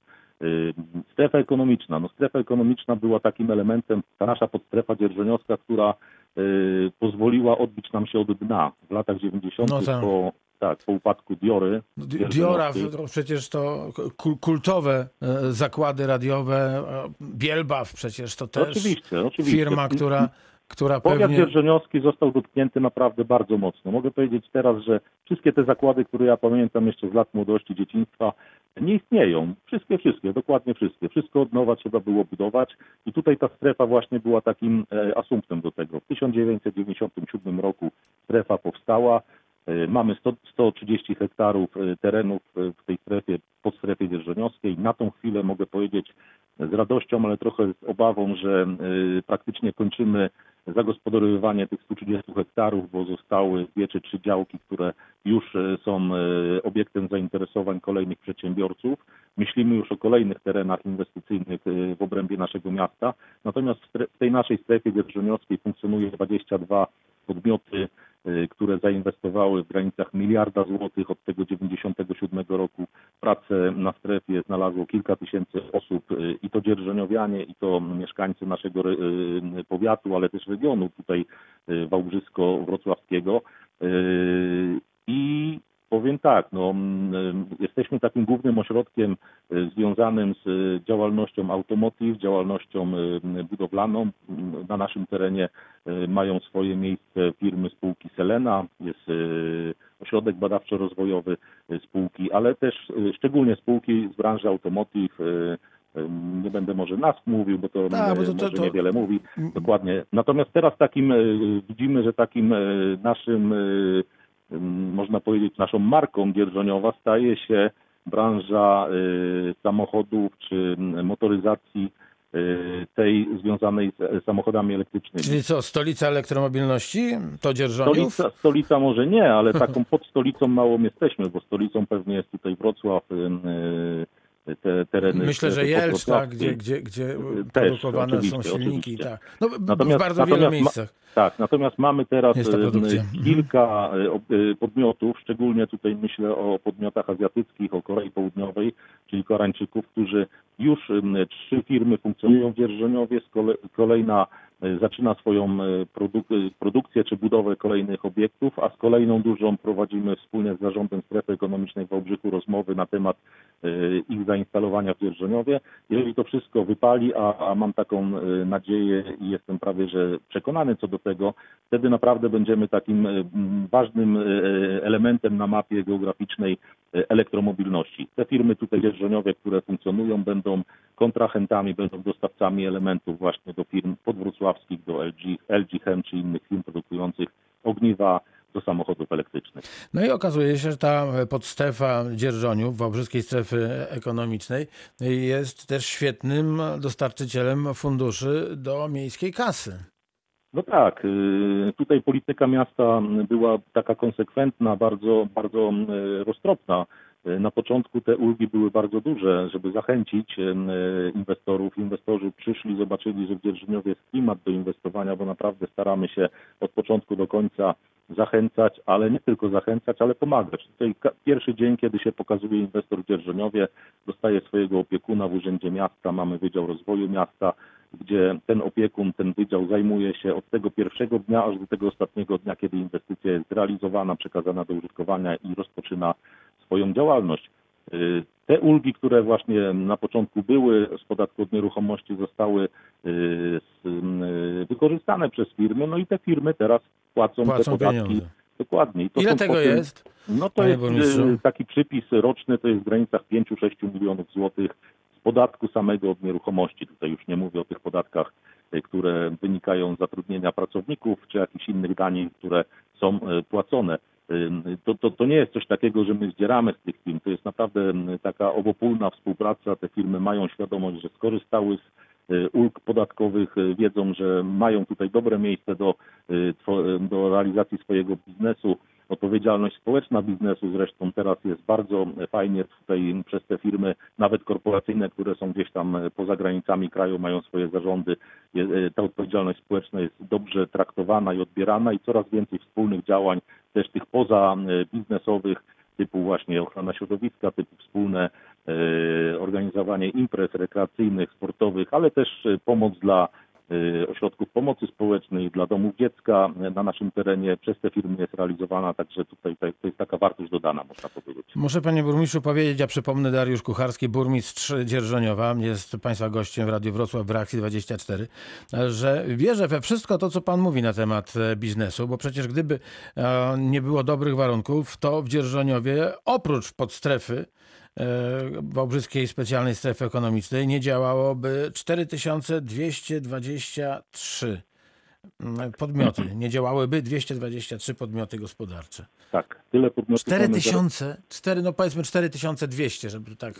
Strefa ekonomiczna. No, strefa ekonomiczna była takim elementem, ta nasza podstrefa dzierżoniowska, która y, pozwoliła odbić nam się od dna w latach 90. No tak. po, tak, po upadku Diory. Di- Diora, przecież to kul- kultowe e, zakłady radiowe, e, Bielbaw przecież to też Oczywiście, oczywiście. firma, która, która Powiat pewnie... dzierżoniowski został dotknięty naprawdę bardzo mocno. Mogę powiedzieć teraz, że wszystkie te zakłady, które ja pamiętam jeszcze z lat młodości, dzieciństwa, nie istnieją. Wszystkie, wszystkie, dokładnie wszystkie. Wszystko od nowa trzeba było budować i tutaj ta strefa właśnie była takim e, asumptem do tego. W 1997 roku strefa powstała. E, Mamy 100, 130 hektarów e, terenów w tej strefie, pod strefie dzierżoniowskiej. Na tą chwilę mogę powiedzieć z radością, ale trochę z obawą, że praktycznie kończymy zagospodarowywanie tych 130 hektarów, bo zostały dwie czy trzy działki, które już e, są e, obiektem zainteresowań kolejnych przedsiębiorców. Myślimy już o kolejnych terenach inwestycyjnych e, w obrębie naszego miasta. Natomiast w tej naszej strefie dzierżoniowskiej funkcjonuje 22 podmioty, które zainwestowały w granicach miliarda złotych od tego 97 roku. Pracę na strefie znalazło kilka tysięcy osób e, i to dzierżoniowianie, i to mieszkańcy naszego e, powiatu, ale też regionu tutaj wałbrzysko-wrocławskiego. I powiem tak, no, mm, jesteśmy takim głównym ośrodkiem e, związanym z e, działalnością automotive, działalnością budowlaną. M, Na naszym terenie mają swoje miejsce firmy spółki Selena, jest ośrodek badawczo-rozwojowy spółki, ale też szczególnie spółki z branży automotive. Nie będę może nazw mówił, bo to, Tak, bo to- to- może to- niewiele mówi. Dokładnie. Natomiast teraz takim widzimy, że takim naszym, można powiedzieć, naszą marką dzierżoniowa staje się branża e, samochodów czy motoryzacji e, tej związanej z e, samochodami elektrycznymi. Czyli co, stolica elektromobilności? To Dzierżoniów? Stolica, stolica może nie, ale taką pod stolicą małą jesteśmy, bo stolicą pewnie jest tutaj Wrocław, te tereny. Myślę, że Jelcz, tak, gdzie, gdzie, gdzie Też, produkowane są silniki. Tak. No, Natomiast- w bardzo wielu natomiast ma- miejscach. Tak, natomiast mamy teraz produkcja. Mhm. kilka e, e, podmiotów, szczególnie tutaj myślę o podmiotach azjatyckich, o Korei Południowej, czyli Koreańczyków, którzy już trzy firmy funkcjonują w Dzierżoniowie, kolejna e, zaczyna swoją e, produk- e, produkcję czy budowę kolejnych obiektów, a z kolejną dużą prowadzimy wspólnie z Zarządem Strefy Ekonomicznej w Wałbrzychu rozmowy na temat e, ich zainstalowania w Dzierżoniowie. Jeżeli to wszystko wypali, a, a mam taką e, nadzieję i jestem prawie że przekonany co do tego, wtedy naprawdę będziemy takim m, ważnym elementem na mapie geograficznej elektromobilności. Te firmy tutaj dzierżoniowe, które funkcjonują, będą kontrahentami, będą dostawcami elementów właśnie do firm podwrocławskich, do LG, LG Chem czy innych firm produkujących ogniwa do samochodów elektrycznych. No i okazuje się, że ta podstrefa Dzierżoniów, Wałbrzyskiej Strefy Ekonomicznej jest też świetnym dostarczycielem funduszy do miejskiej kasy. No tak, y, tutaj polityka miasta była taka konsekwentna, bardzo, bardzo y, roztropna. Na początku te ulgi były bardzo duże, żeby zachęcić y, inwestorów. Inwestorzy przyszli, zobaczyli, że w Dzierżyniowie jest klimat do inwestowania, bo naprawdę staramy się od początku do końca zachęcać, ale nie tylko zachęcać, ale pomagać. Tutaj pierwszy dzień, kiedy się pokazuje inwestor w Dzierżoniowie, dostaje swojego opiekuna w Urzędzie Miasta, mamy Wydział Rozwoju Miasta, gdzie ten opiekun, ten wydział zajmuje się od tego pierwszego dnia aż do tego ostatniego dnia, kiedy inwestycja jest zrealizowana, przekazana do użytkowania i rozpoczyna swoją działalność. Y, Te ulgi, które właśnie na początku były z podatku od nieruchomości, zostały y, y, wykorzystane przez firmy, no i te firmy teraz płacą, te Płacą podatki pieniądze. dokładnie. Ile tego potem- jest? no to Panie jest burmistrzu? taki przypis roczny, to jest w granicach 5-6 milionów złotych z podatku samego od nieruchomości. Tutaj już nie mówię o tych podatkach, które wynikają z zatrudnienia pracowników, czy jakichś innych danin, które są y, płacone. To, to, to nie jest coś takiego, że my zdzieramy z tych firm. To jest naprawdę taka obopólna współpraca. Te firmy mają świadomość, że skorzystały z ulg podatkowych, y, wiedzą, że mają tutaj dobre miejsce do, y, do realizacji swojego biznesu. Odpowiedzialność społeczna biznesu zresztą teraz jest bardzo fajnie tutaj przez te firmy, nawet korporacyjne, które są gdzieś tam poza granicami kraju, mają swoje zarządy. Ta odpowiedzialność społeczna jest dobrze traktowana i odbierana i coraz więcej wspólnych działań, też tych poza e, biznesowych, typu właśnie ochrona środowiska, typu wspólne e, organizowanie imprez rekreacyjnych, sportowych, ale też e, pomoc dla ośrodków pomocy społecznej, dla domów dziecka na naszym terenie przez te firmy jest realizowana, także tutaj to jest taka wartość dodana, można powiedzieć. Muszę panie burmistrzu powiedzieć, ja przypomnę Dariusz Kucharski, burmistrz Dzierżoniowa, jest państwa gościem w Radiu Wrocław w Reakcji 24, że wierzę we wszystko to, co pan mówi na temat e, biznesu, bo przecież gdyby e, nie było dobrych warunków, to w Dzierżoniowie oprócz podstrefy Wałbrzyskiej Specjalnej Strefy Ekonomicznej nie działałoby 4223 mm, podmioty. Nie działałyby 223 podmioty gospodarcze. Tak, tyle podmiotów. mamy 4000, 4, no powiedzmy 4200, żeby tak.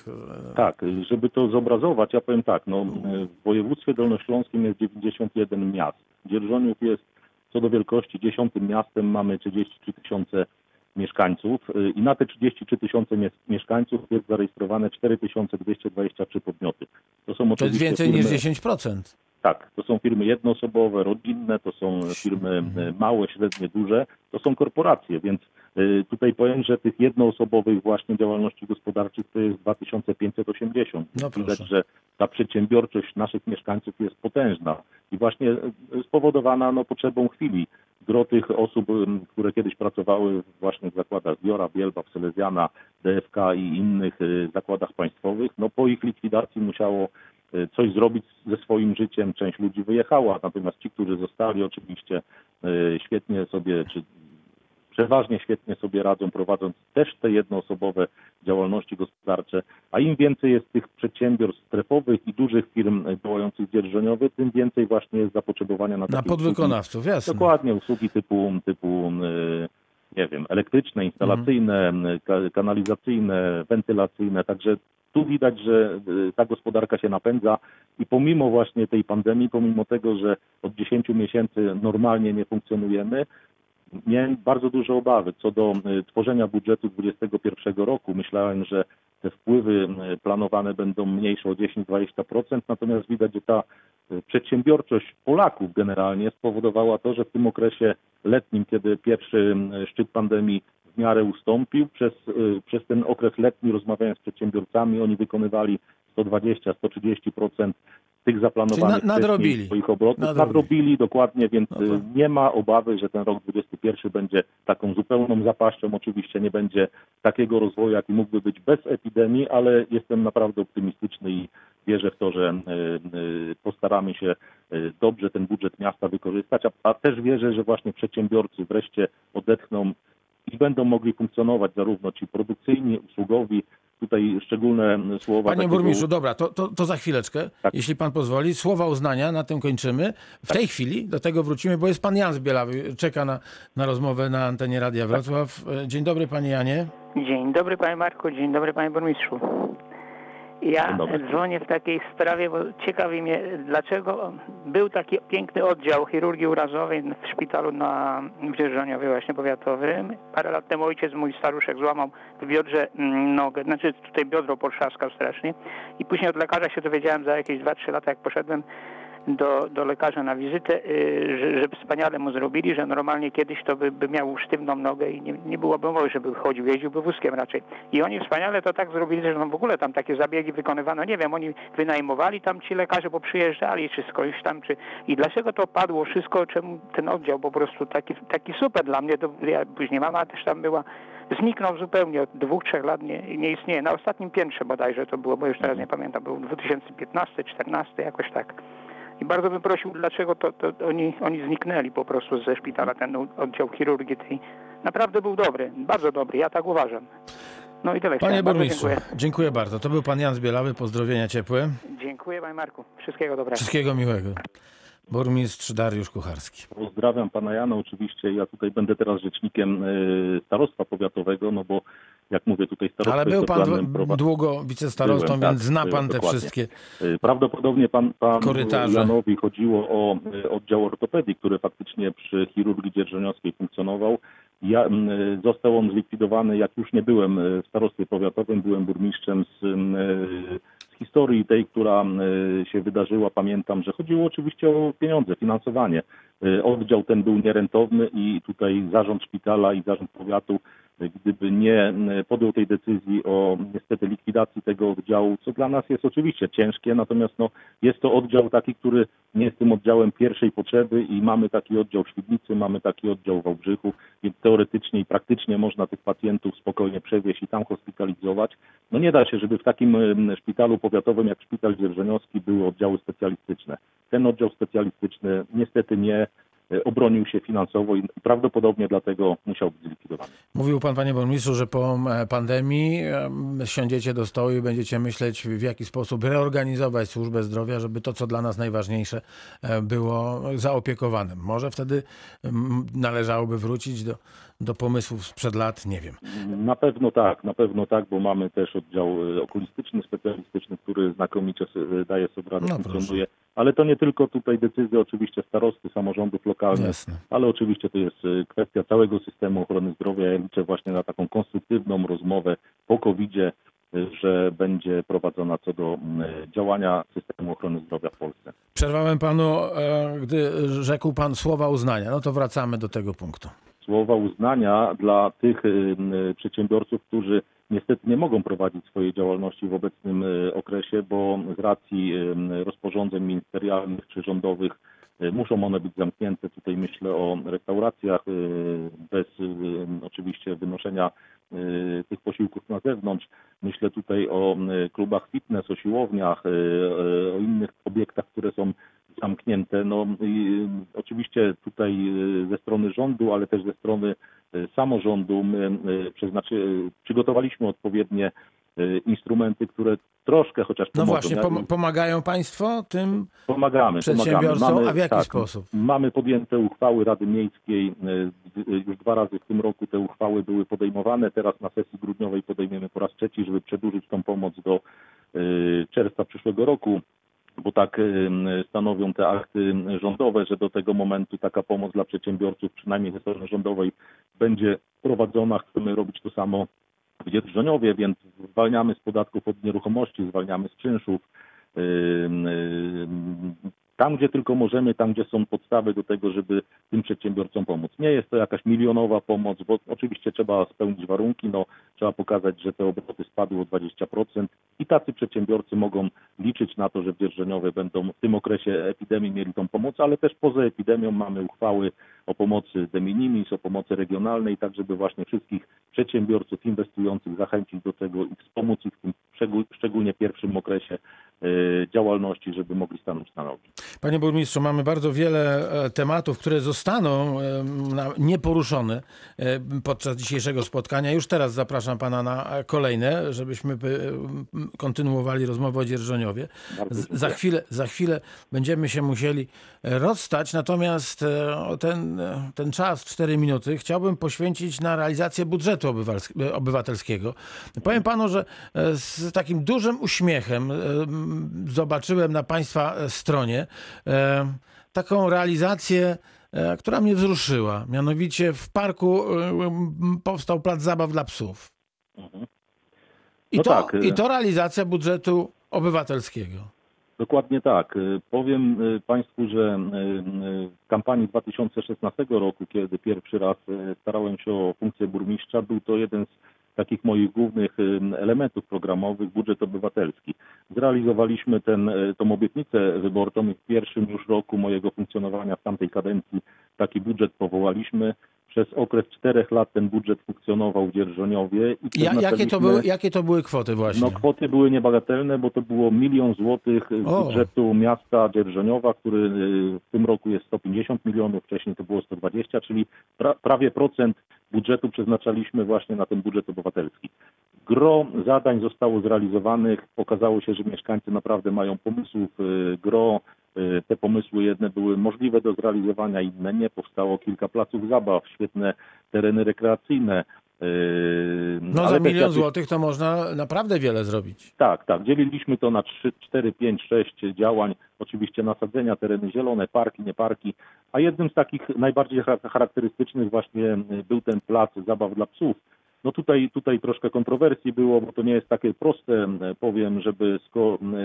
e, Tak, żeby to zobrazować, ja powiem tak, no, w województwie dolnośląskim jest 91 miast. Dzierżoniów jest co do wielkości dziesiątym miastem, mamy 33 tysiące mieszkańców y, i na te 33 tysiące mies- mieszkańców jest zarejestrowane 4223 podmioty. To są To jest oczywiście więcej firmy, niż 10%. Tak, to są firmy jednoosobowe, rodzinne, to są firmy e, małe, średnie, duże, to są korporacje, więc e, tutaj powiem, że tych jednoosobowych właśnie działalności gospodarczych to jest 2580. No Widać, że ta przedsiębiorczość naszych mieszkańców jest potężna i właśnie spowodowana no, potrzebą chwili. Gro tych osób, które kiedyś pracowały właśnie w zakładach Biora, Bielba, Selezjana, DFK i innych e, zakładach państwowych, no po ich likwidacji musiało e, coś zrobić ze swoim życiem. Część ludzi wyjechała, natomiast ci, którzy zostali, oczywiście e, świetnie sobie, czy przeważnie świetnie sobie radzą, prowadząc też te jednoosobowe działalności gospodarcze. A im więcej jest tych przedsiębiorstw strefowych i dużych firm działających dzierżoniowych, tym więcej właśnie jest zapotrzebowania na, Na takie usługi. podwykonawców, jasne. Dokładnie, usługi typu, typu e, nie wiem, elektryczne, instalacyjne, Mhm. ka- kanalizacyjne, wentylacyjne. Także tu widać, że e, ta gospodarka się napędza i pomimo właśnie tej pandemii, pomimo tego, że od 10 miesięcy normalnie nie funkcjonujemy, miałem bardzo duże obawy co do e, tworzenia budżetu 2021 roku. Myślałem, że te wpływy e, planowane będą mniejsze o 10-20%, natomiast widać, że ta e, przedsiębiorczość Polaków generalnie spowodowała to, że w tym okresie letnim, kiedy pierwszy szczyt pandemii w miarę ustąpił, przez, przez ten okres letni rozmawiając z przedsiębiorcami, oni wykonywali 120-130% tych zaplanowanych Czyli na- nadrobili. swoich obrotów. Nadrobili. Nadrobili dokładnie, więc No nie ma obawy, że ten rok 2021 będzie taką zupełną zapaścią. Oczywiście nie będzie takiego rozwoju, jaki mógłby być bez epidemii, ale jestem naprawdę optymistyczny i wierzę w to, że y, y, postaramy się dobrze ten budżet miasta wykorzystać, a, a też wierzę, że właśnie przedsiębiorcy wreszcie odetchną i będą mogli funkcjonować zarówno ci produkcyjni, usługowi, tutaj szczególne słowa. Panie takiego- burmistrzu, dobra, to, to, to za chwileczkę, Tak. jeśli pan pozwoli. Słowa uznania, na tym kończymy. W tej chwili do tego wrócimy, bo jest pan Jan z Bielawy, czeka na, na rozmowę na antenie Radia Wrocław. E, Dzień dobry, panie Janie. Dzień dobry panie Marku, dzień dobry panie burmistrzu. Ja dzwonię w takiej sprawie, bo ciekawi mnie, dlaczego był taki piękny oddział chirurgii urazowej w szpitalu na w Dzierżoniowie właśnie powiatowym. Parę lat temu ojciec mój staruszek złamał w biodrze mm, nogę, znaczy tutaj biodro potrzaskał strasznie i później od lekarza się dowiedziałem za jakieś 2-3 lata, jak poszedłem do, do lekarza na wizytę, y, że, że wspaniale mu zrobili, że normalnie kiedyś to by, by miał sztywną nogę i nie, nie byłoby mowy, żeby chodził, jeździłby wózkiem raczej. I oni wspaniale to tak zrobili, że no w ogóle tam takie zabiegi wykonywano. Nie wiem, oni wynajmowali tam ci lekarze, bo przyjeżdżali, czy skądś tam, czy... I dlaczego to padło wszystko, czemu ten oddział po prostu taki, taki super dla mnie, to ja, później mama też tam była, zniknął zupełnie, od dwóch, trzech lat nie, nie istnieje. Na ostatnim piętrze bodajże to było, bo już teraz nie pamiętam, był 2015, 14 jakoś tak. I bardzo bym prosił, dlaczego to, to oni, oni zniknęli po prostu ze szpitala, ten oddział chirurgii tej. Naprawdę był dobry, bardzo dobry, ja tak uważam. No i tyle. Panie burmistrzu, dziękuję. dziękuję bardzo. To był pan Jan z Bielawy, pozdrowienia ciepłe. Dziękuję panie Marku, wszystkiego dobrego. Wszystkiego miłego. Burmistrz Dariusz Kucharski. Pozdrawiam pana Jana oczywiście. Ja tutaj będę teraz rzecznikiem e, starostwa powiatowego, no bo jak mówię tutaj starostwo Ale był pan organem dwu- prowa- długo wicestarostą, Byłem, więc tak, zna pan te wszystkie. E, Prawdopodobnie pan, pan Korytarze. Janowi chodziło o e, oddział ortopedii, który faktycznie przy chirurgii dzierżoniowskiej funkcjonował. Ja, m, e, został on zlikwidowany, jak już nie byłem w starostwie powiatowym, byłem burmistrzem z, m, e, z historii tej, która m, e, się wydarzyła. Pamiętam, że chodziło oczywiście o pieniądze, finansowanie. Oddział ten był nierentowny i tutaj zarząd szpitala i zarząd powiatu gdyby nie m, podjął tej decyzji o niestety likwidacji tego oddziału, co dla nas jest oczywiście ciężkie, natomiast no, jest to oddział taki, który nie jest tym oddziałem pierwszej potrzeby i mamy taki oddział w Świdnicy, mamy taki oddział w Wałbrzychu, więc teoretycznie i praktycznie można tych pacjentów spokojnie przewieźć i tam hospitalizować. No nie da się, żeby w takim szpitalu powiatowym jak szpital dzierżoniowski były oddziały specjalistyczne. Ten oddział specjalistyczny niestety nie e, obronił się finansowo i prawdopodobnie dlatego musiał być zlikwidowany. Mówił pan, panie burmistrzu, że po e, pandemii em, siądziecie do stołu i będziecie myśleć, w jaki sposób reorganizować służbę zdrowia, żeby to, co dla nas najważniejsze, e, było zaopiekowane. Może wtedy należałoby wrócić do, do pomysłów sprzed lat, nie wiem. Na pewno tak, na pewno tak, bo mamy też oddział e, okulistyczny, specjalistyczny, który znakomicie daje sobie radę, No funkcjonuje. Ale to nie tylko tutaj decyzje oczywiście starosty, samorządów lokalnych, Jasne. ale oczywiście to jest e, kwestia całego systemu ochrony zdrowia. Ja liczę właśnie na taką konstruktywną rozmowę po COVID-zie, e, że będzie prowadzona co do m, e, działania systemu ochrony zdrowia w Polsce. Przerwałem panu, e, gdy rzekł pan słowa uznania. No to wracamy do tego punktu. słowa uznania dla tych y, y, przedsiębiorców, którzy niestety nie mogą prowadzić swojej działalności w obecnym y, okresie, bo z racji y, rozporządzeń ministerialnych czy rządowych y, muszą one być zamknięte. Tutaj myślę o restauracjach bez oczywiście wynoszenia tych posiłków na zewnątrz. Myślę tutaj o klubach fitness, o siłowniach, o innych obiektach, które są zamknięte. No i y, oczywiście tutaj y, ze strony rządu, ale też ze strony y, samorządu my przeznaczy, przygotowaliśmy odpowiednie instrumenty, które troszkę chociaż No pomogą. właśnie, Ja- pom- pomagają państwo tym pomagamy, przedsiębiorcom, pomagamy. a w jaki tak, sposób? Mamy podjęte uchwały Rady Miejskiej, już dwa razy w tym roku te uchwały były podejmowane, teraz na sesji grudniowej podejmiemy po raz trzeci, żeby przedłużyć tą pomoc do czerwca przyszłego roku bo tak stanowią te akty rządowe, że do tego momentu taka pomoc dla przedsiębiorców, przynajmniej ze strony rządowej, będzie prowadzona. Chcemy robić to samo w Dzierżoniowie, więc zwalniamy z podatków od nieruchomości, zwalniamy z czynszów. Tam, gdzie tylko możemy, tam, gdzie są podstawy do tego, żeby tym przedsiębiorcom pomóc. Nie jest to jakaś milionowa pomoc, bo oczywiście trzeba spełnić warunki, no, trzeba pokazać, że te obroty spadły o 20% i tacy przedsiębiorcy mogą liczyć na to, że w Dzierżoniowie będą w tym okresie epidemii mieli tą pomoc, ale też poza epidemią mamy uchwały o pomocy de minimis, o pomocy regionalnej, tak żeby właśnie wszystkich przedsiębiorców inwestujących zachęcić do tego i wspomóc ich w tym szczegól- szczególnie pierwszym okresie działalności, żeby mogli stanąć na nogi. Panie burmistrzu, mamy bardzo wiele e, tematów, które zostaną e, nieporuszone e, podczas dzisiejszego spotkania. Już teraz zapraszam pana na kolejne, żebyśmy kontynuowali rozmowę o Dzierżoniowie. Za, chwilę, za chwilę będziemy się musieli rozstać, natomiast ten, ten czas, 4 minuty, chciałbym poświęcić na realizację budżetu obywatelskiego. Powiem panu, że z takim dużym uśmiechem zobaczyłem na państwa stronie e, taką realizację, e, która mnie wzruszyła. Mianowicie w parku e, powstał plac zabaw dla psów. Mhm. I, No to, tak. I to realizacja budżetu obywatelskiego. Dokładnie tak. Powiem Państwu, że w kampanii 2016 roku, kiedy pierwszy raz starałem się o funkcję burmistrza, był to jeden z takich moich głównych elementów programowych, budżet obywatelski. Zrealizowaliśmy ten, y, tą obietnicę wyborczą i w pierwszym już roku mojego funkcjonowania w tamtej kadencji taki budżet powołaliśmy. Przez okres czterech lat ten budżet funkcjonował w Dzierżoniowie. I Ja, jakie, to były, jakie to były kwoty właśnie? no kwoty były niebagatelne, bo to było milion złotych z O. budżetu miasta Dzierżoniowa, który y, w tym roku jest 150 milionów, wcześniej to było 120, czyli pra, prawie procent budżetu przeznaczaliśmy właśnie na ten budżet obywatelski. Gro zadań zostało zrealizowanych. Okazało się, że mieszkańcy naprawdę mają pomysłów y, gro. Y, Te pomysły jedne były możliwe do zrealizowania, inne nie. Powstało kilka placów zabaw, świetne tereny rekreacyjne. y, No ale za milion złotych to można naprawdę wiele zrobić. tak, tak. Dzieliliśmy to na 3, 4, 5, 6 działań. Oczywiście nasadzenia, tereny zielone, parki, nie parki. A jednym z takich najbardziej chara- charakterystycznych właśnie y, był ten plac zabaw dla psów. No tutaj, tutaj troszkę kontrowersji było, bo to nie jest takie proste, powiem, żeby sko- y,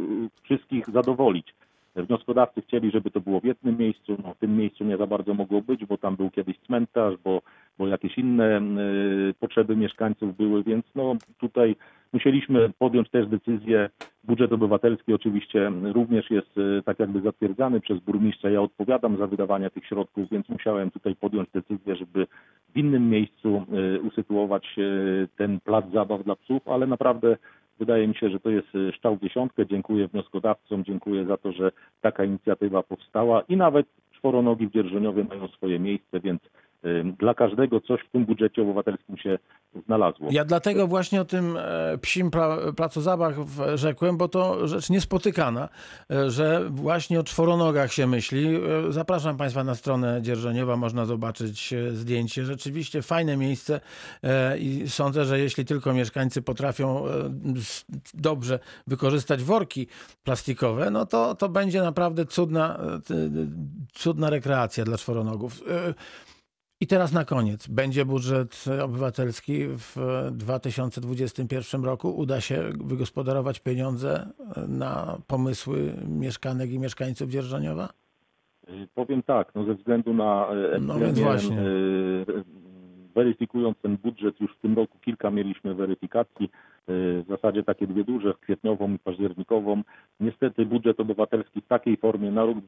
y, y, wszystkich zadowolić. Wnioskodawcy chcieli, żeby to było w jednym miejscu. No, w tym miejscu nie za bardzo mogło być, bo tam był kiedyś cmentarz, bo, bo jakieś inne y, potrzeby mieszkańców były, więc no, tutaj musieliśmy podjąć też decyzję. Budżet obywatelski oczywiście również jest y, tak jakby zatwierdzany przez burmistrza. Ja odpowiadam za wydawanie tych środków, więc musiałem tutaj podjąć decyzję, żeby w innym miejscu y, usytuować y, ten plac zabaw dla psów, ale naprawdę wydaje mi się, że to jest szczał w dziesiątkę. Dziękuję wnioskodawcom, dziękuję za to, że taka inicjatywa powstała i nawet czworonogi w Dzierżoniowie mają swoje miejsce, więc dla każdego coś w tym budżecie obywatelskim się znalazło. Ja dlatego właśnie o tym e, psim w- rzekłem, bo to rzecz niespotykana, e, że właśnie o czworonogach się myśli. E, Zapraszam Państwa na stronę Dzierżoniowa, można zobaczyć zdjęcie. Rzeczywiście fajne miejsce i sądzę, że jeśli tylko mieszkańcy potrafią dobrze wykorzystać worki plastikowe, no to, to będzie naprawdę cudna, cudna rekreacja dla czworonogów. E, i teraz na koniec. Będzie budżet obywatelski w 2021 roku. Uda się wygospodarować pieniądze na pomysły mieszkanek i mieszkańców Dzierżoniowa? Powiem tak, no ze względu na e, No epidemię, więc właśnie. e, weryfikując ten budżet, już w tym roku kilka mieliśmy weryfikacji, e, w zasadzie takie dwie duże, kwietniową i październikową. Niestety budżet obywatelski w takiej formie na rok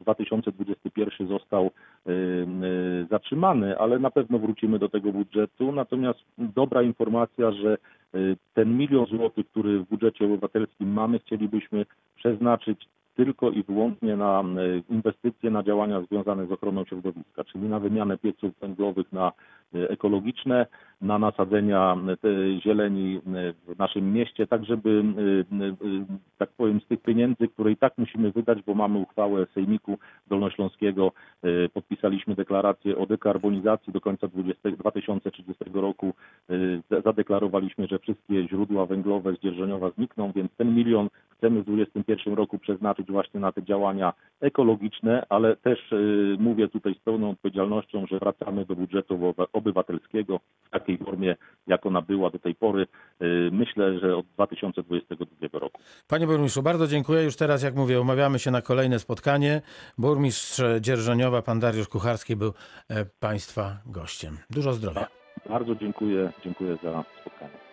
2021 został e, e, zatrzymany, ale na pewno wrócimy do tego budżetu. Natomiast dobra informacja, że ten milion złotych, który w budżecie obywatelskim mamy, chcielibyśmy przeznaczyć tylko i wyłącznie na e, inwestycje, na działania związane z ochroną środowiska, czyli na wymianę pieców węglowych na e, ekologiczne, na nasadzenia e, zieleni w naszym mieście, tak żeby, tak powiem, z tych pieniędzy, które i tak musimy wydać, bo mamy uchwałę Sejmiku Dolnośląskiego, podpisaliśmy deklarację o dekarbonizacji do końca 20, 2030 roku, za- zadeklarowaliśmy, że wszystkie źródła węglowe z Dzierżoniowa znikną, więc ten milion chcemy w 2021 roku przeznaczyć właśnie na te działania ekologiczne, ale też y, mówię tutaj z pełną odpowiedzialnością, że wracamy do budżetu obywa- obywatelskiego w takiej formie, jak ona była do tej pory. Y, myślę, że od 2022 roku. Panie burmistrzu, bardzo dziękuję. Już teraz, jak mówię, umawiamy się na kolejne spotkanie. Burmistrz Dzierżoniowa, pan Dariusz Kucharski był e, Państwa gościem. Dużo zdrowia. Bardzo dziękuję, dziękuję za spotkanie.